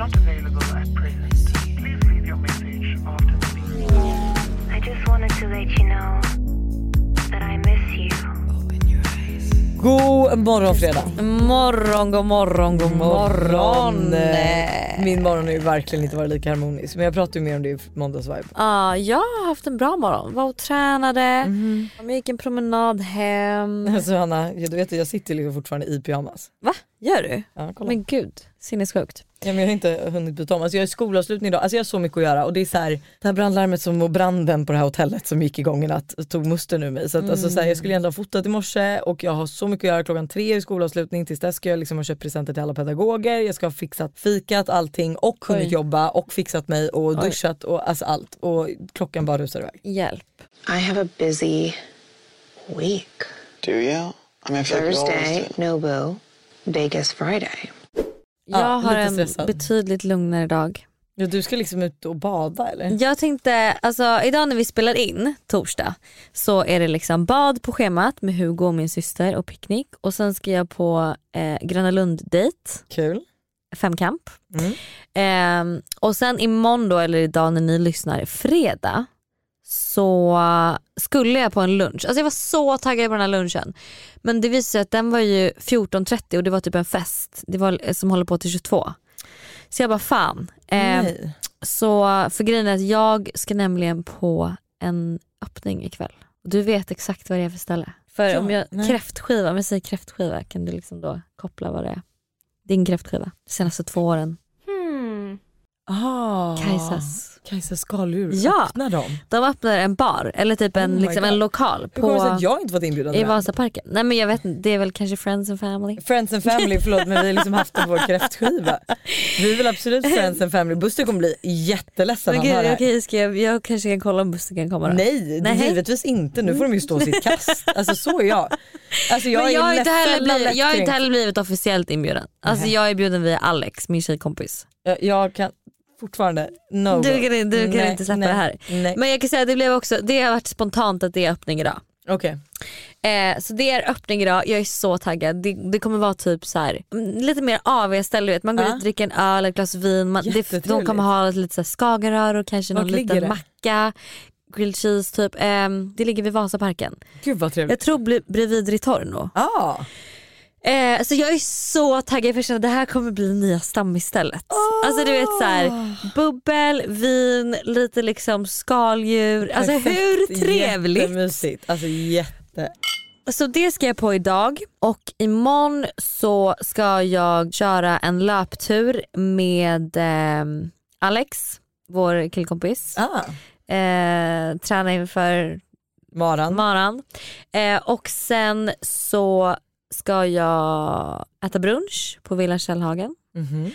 not available at present. Please leave your message after the beep. I just wanted to let you know that I miss you. God morgon fredag. Morgon, god morgon, god morgon. Eh, Min morgon har ju verkligen inte varit lika harmonisk men jag pratade ju mer om det i måndagsvibe. Ja, jag har haft en bra morgon. Var och tränade, jag gick en promenad hem. Alltså Hanna, du vet jag sitter ju liksom fortfarande i pyjamas. Va? Gör du? Ja, kolla. Men gud, sinnessjukt. Ja, men jag har inte hunnit byta om. Alltså jag har skolavslutning idag, alltså jag har så mycket att göra och det är så här, det här brandlarmet som och branden på det här hotellet som gick igång i natt tog musten ur mig. Så, att, alltså, så här, jag skulle ändå ha fotat i morse och jag har så mycket att göra klockan tre i skolavslutning. Tills dess ska jag liksom ha köpt presenter till alla pedagoger, jag ska ha fixat fikat allting och hunnit Oj. jobba och fixat mig och Oj. duschat och alltså allt. Och klockan bara rusar iväg. Hjälp. I have a busy week. Do you? I mean, Thursday, do. Vegas Friday. Jag Ja, har en stressad. betydligt lugnare dag. Ja, du ska liksom ut och bada eller? Jag tänkte, alltså idag när vi spelar in, torsdag, så är det liksom bad på schemat med Hugo och min syster och picknick och sen ska jag på eh, Gröna Lund-dejt, Kul. femkamp. Mm. Ehm, och sen imorgon då, eller idag när ni lyssnar, fredag, så skulle jag på en lunch. Alltså jag var så taggad på den här lunchen. Men det visade sig att den var ju 14.30 och det var typ en fest det var, som håller på till 22. Så jag bara fan. Nej. så för grejen är att jag ska nämligen på en öppning ikväll. Du vet exakt vad det är för ställe. För Ja, om jag, nej. kräftskiva, om jag säger kräftskiva kan du liksom då koppla vad det är. Din kräftskiva, de senaste två åren. Ah, Kajsas. Kajsas skaldjur, Ja. öppnar dem? De öppnar en bar eller typ en, Oh liksom en lokal Hur kommer det sig på, att jag inte fått inbjudan i det? Vasaparken. Nej men jag vet inte, det är väl kanske friends and family. Friends and family, förlåt men vi har liksom haft den på vår kräftskiva. Vi vill absolut friends and family. Buster kommer bli jätteledsen Men när han hör gud, det okej, ska jag, jag kanske kan kolla om bussen kan komma då. Nej, Nej. givetvis inte. Nu får de ju stå sitt kast. Alltså så är jag. Alltså jag men jag har, är inte heller blivit, jag har inte heller blivit officiellt inbjuden. Alltså jag är bjuden via Alex, min tjejkompis. Jag, jag kan fortfarande no Du go. kan, du kan Nej, inte släppa nej, det här. Nej. Men jag kan säga att det blev också, det har varit spontant att det är öppning idag. Okej. Eh, så det är öppning idag, jag är så taggad. Det, det kommer vara typ så här, mm, lite mer du vet. man går Ja. dit, dricker en öl, ett glas vin. Man, det, de kommer ha lite så här skagenrör och kanske Vart någon liten det? macka, grilled cheese typ. Ehm, det ligger vid Vasaparken. Gud vad trevligt. Jag tror bredvid Ritorno. Ah. Eh, så jag är så taggad för att det här kommer bli nya stamistället. Alltså du vet så här, bubbel, vin, lite liksom skaldjur. Alltså hur trevligt? Jättemysigt. Alltså jätte. Så det ska jag på idag och imorgon så ska jag köra en löptur med eh, Alex, vår killkompis. Ah. Eh, träna inför Maran. maran. Eh, och sen så ska jag äta brunch på Villa Källhagen. Mhm.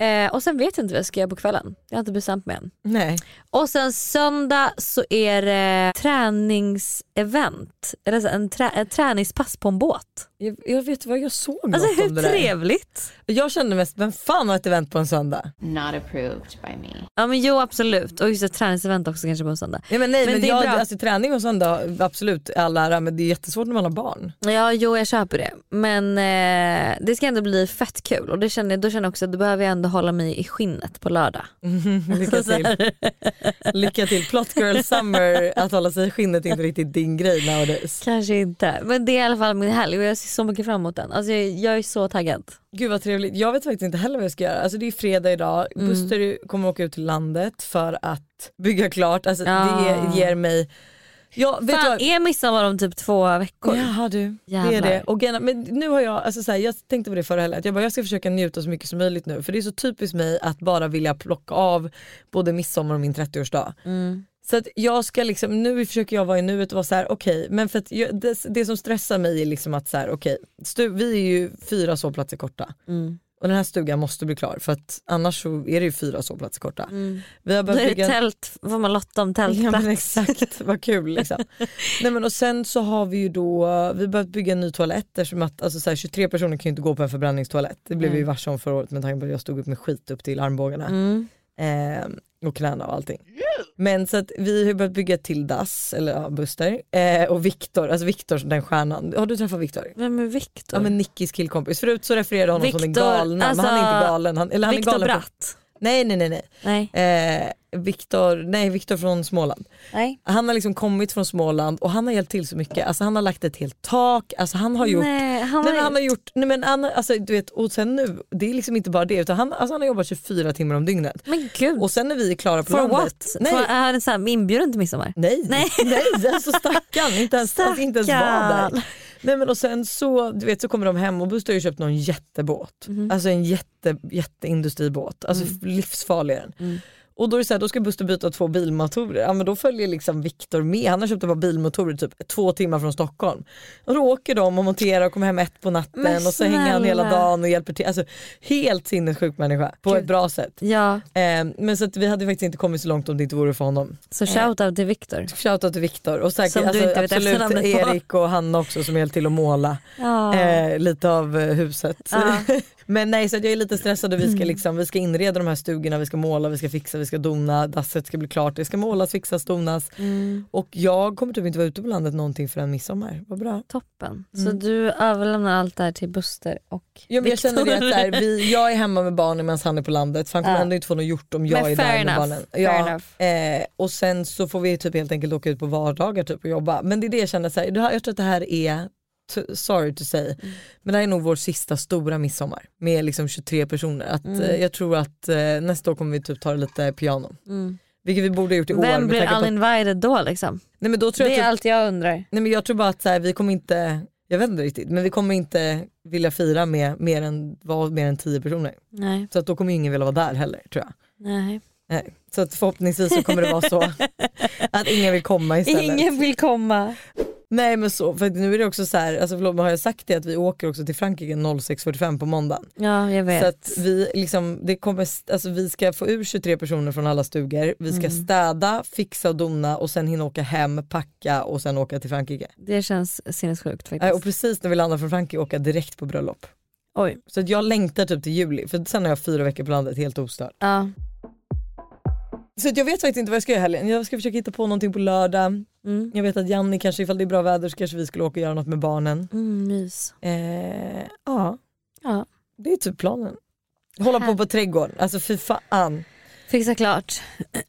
Eh, och sen vet jag inte vad jag ska göra på kvällen. Jag har inte bestämt mig än. Nej. Och sen söndag så är det träningsevent. Eller en trä, ett träningspass på en båt. Jag, jag vet vad jag såg Alltså något om hur det där. trevligt? Jag kände mest, vem fan har ett event på en söndag? Not approved by me. Ja men jo absolut. Och just ett träningsevent också kanske på en söndag. Ja, men nej Men men, det är jag, bra. alltså, träning och söndag absolut all ära men det är jättesvårt när man har barn. Ja jo jag köper det. Men eh, det ska ändå bli fett kul. Och det känner, då känner jag också att då behöver jag ändå hålla mig i skinnet på lördag. Lycka till. Lycka till. Plot girl summer, att hålla sig i skinnet är inte riktigt din grej nowadays. Kanske inte. Men det är i alla fall min helg och jag ser så mycket fram emot den. Alltså jag, jag är så taggad. Gud vad trevligt. Jag vet faktiskt inte heller vad jag ska göra. Alltså det är fredag idag, Mm. Buster kommer åka ut till landet för att bygga klart. Alltså Ja. det ger mig Ja, vet Fan är midsommar om typ två veckor? Jaha du, det är Jävlar. det. Och gärna, men nu har jag, alltså så här, jag tänkte på det förra helgen, jag, bara, jag ska försöka njuta så mycket som möjligt nu för det är så typiskt mig att bara vilja plocka av både midsommar och min 30-årsdag. Mm. Så att jag ska liksom, nu försöker jag vara i nuet och vara så här: okej men för att jag, det, det som stressar mig är liksom att så här, okej, stu, vi är ju fyra sovplatser korta. Mm. Och den här stugan måste bli klar för att annars så är det ju fyra sovplatser korta. Mm. Vi har börjat bygga tält, får man lotta om Ja tältplats. men exakt, vad kul liksom. Nej men och sen så har vi ju då, vi har börjat bygga en ny toalett eftersom att alltså, så här, 23 personer kan ju inte gå på en förbränningstoalett. Det blev vi ju varse om förra året med tanke på att jag stod upp med skit upp till armbågarna. Mm. Eh, och knäna och allting. Men så att vi har börjat bygga till dass, eller ja, Buster. Eh, och Viktor, alltså Viktor den stjärnan. Har du träffat Viktor? Vem är Viktor? Ja men Nickis killkompis. Förut så refererade honom som den galna men han är alltså, inte galen. Han, eller han är Viktor galen Bratt. Nej nej nej. nej. Nej. Eh, Viktor, nej Viktor från Småland. Nej. Han har liksom kommit från Småland och han har hjälpt till så mycket. Alltså han har lagt ett helt tak, alltså han har gjort Nej, han har han har gjort, nej men han, alltså, du vet, och sen nu, det är liksom inte bara det utan han, alltså, han har jobbat 24 timmar om dygnet. Men gud. Och sen när vi är klara på For landet. what? Nej, För, är han så här inbjuden till midsommar? nej, Nej. nej. alltså stackarn, inte ens, alltså, inte ens var Stackarn. där. Nej men och sen så, du vet, så kommer de hem och Buster har ju köpt någon jättebåt. Mhm. Alltså en jätte, jätteindustribåt, alltså Mm. livsfarlig är den. Och då är det så här, då ska Buster byta två bilmotorer. Ja men då följer liksom Viktor med. Han har köpt ett par bilmotorer typ två timmar från Stockholm. Och då åker de och monterar och kommer hem ett på natten Men och så hänger han hela dagen och hjälper till. Alltså helt sinnessjuk människa på ett bra sätt. Ja, Eh, men så att vi hade faktiskt inte kommit så långt om det inte vore för honom. så shout out till Viktor. Shoutout till Viktor och säkert alltså, absolut. Erik och Hanna också som hjälpt till att måla Ja. eh, lite av eh, huset. Ja. Men nej så jag är lite stressad och vi Mm. ska, liksom, vi ska inreda de här stugorna, vi ska måla, vi ska fixa, vi ska dona, dasset ska bli klart, det ska målas, fixas, donas. Mm. Och jag kommer typ inte vara ute på landet någonting förrän midsommar. Vad bra. Toppen. Så du överlämnar allt det här till Buster och Ja, men jag känner det att här, vi, jag är hemma med barnen medan han är på landet för han kommer Ja. ändå inte få något gjort om jag Men är där med enough, barnen. fair Ja, eh, och sen så får vi typ helt enkelt åka ut på vardagar typ och jobba. Men det är det jag känner, så här, jag tror att det här är, sorry to say, Mm. men det här är nog vår sista stora midsommar med liksom 23 personer. Att, Mm. eh, jag tror att eh, nästa år kommer vi typ ta det lite piano. Mm. Vilket vi borde ha gjort i år. Vem blir på att- uninvited då liksom? Nej men då tror Det jag är typ, allt jag undrar. nej men jag tror bara att så här, vi kommer inte, jag vet inte riktigt, men vi kommer inte vilja fira med mer än, vara mer än 10 personer. Nej. Så att då kommer ingen vilja vara där heller tror jag. Nej. Nej. Så att förhoppningsvis så kommer det vara så att ingen vill komma istället. Ingen vill komma. Nej men så, för nu är det också så här, alltså förlåt men har jag sagt det att vi åker också till Frankrike 06.45 på måndagen. Ja jag vet. Så att vi, liksom, det kommer, alltså vi ska få ur 23 personer från alla stugor, vi ska Mm. städa, fixa och dona och sen hinna åka hem, packa och sen åka till Frankrike. Det känns sinnessjukt faktiskt. Och precis när vi landar från Frankrike åka direkt på bröllop. Oj. Så att jag längtar typ till juli för sen har jag fyra veckor på landet helt ostörd. Ja. Så jag vet faktiskt inte vad jag ska göra i helgen. Jag ska försöka hitta på någonting på lördag. Mm. Jag vet att Janni kanske ifall det är bra väder så kanske vi skulle åka och göra något med barnen. Mm, mys. Eh, ja, Ja. det är typ planen. Hålla på på trädgården, alltså fy fan. Fixa klart.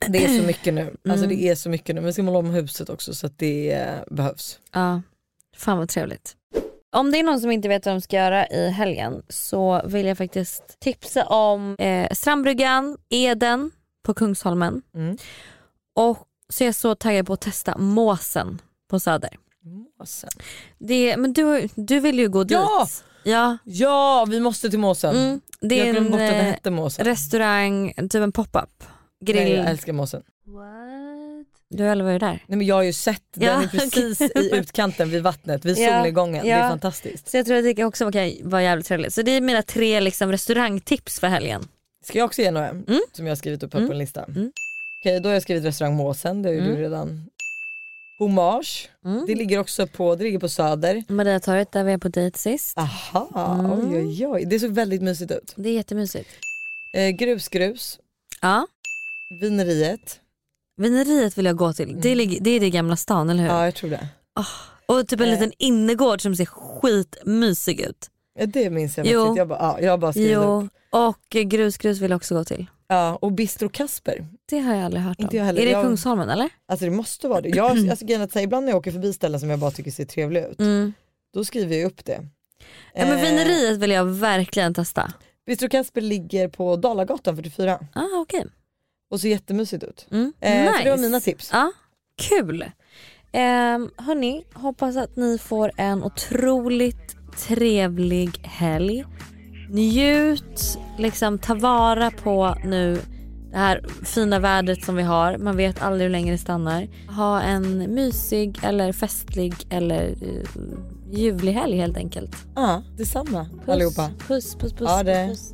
Det är så mycket nu. Alltså Mm. det är så mycket nu. Men ska måla om huset också så att det eh, behövs. Ja. Fan vad trevligt. Om det är någon som inte vet vad de ska göra i helgen så vill jag faktiskt tipsa om eh, Strandbryggan, Eden på Kungsholmen. Mm. Och så är jag så taggad på att testa Måsen på Söder. Måsen. Det, men du, du vill ju gå Ja! dit. Ja! Ja, vi måste till Måsen. Mm, det jag är glömde en bort att det eh, hette Måsen. restaurang, typ en pop-up. Grill. Nej, jag älskar Måsen. Du har aldrig varit där? Nej, men jag har ju sett, den Ja, är precis i utkanten vid vattnet, vid Ja, solnedgången. Det är ja. fantastiskt. Så jag tror att det också kan vara jävligt trevligt. Så det är mina tre liksom, restaurangtips för helgen. Ska jag också ge några som jag har skrivit upp här på en lista? Mm. Okej, då har jag skrivit restaurang Måsen, det har ju Mm. du redan. Hommage, Mm. det ligger också på, det ligger på Söder. Mariatorget där vi är på dejt sist. Aha, Mm. oj oj oj. Det såg väldigt mysigt ut. Det är jättemysigt. Eh, grusgrus, Ja. vineriet. Vineriet vill jag gå till. Det, ligger, det är det gamla stan eller hur? Ja jag tror det. Och typ en Eh. liten innergård som ser skitmysig ut. Ja, det minns jag Jo. faktiskt. Jag, bara, ja, jag har bara skrivit upp. Jo. Och grusgrus vill jag också gå till. Ja, och Bistro Kasper. Det har jag aldrig hört om. Inte jag heller. Är det Jag- Kungsholmen eller? Alltså det måste vara det. Jag, alltså, grejen är att säga, ibland när jag åker förbi ställen som jag bara tycker ser trevliga ut, Mm. då skriver jag upp det. Ja, men Eh, vineriet vill jag verkligen testa. Bistro Kasper ligger på Dalagatan 44 Ah, okej. och ser jättemysigt ut. Mm. Eh, nice. Så det var mina tips. Ja, kul. Um, hörni, hoppas att ni får en otroligt trevlig helg. Njut, liksom ta vara på nu det här fina vädret som vi har. Man vet aldrig hur länge det stannar. Ha en mysig eller festlig eller uh, ljuvlig helg helt enkelt. Ja, detsamma Puss, allihopa. Puss, puss, puss. Ha det. puss.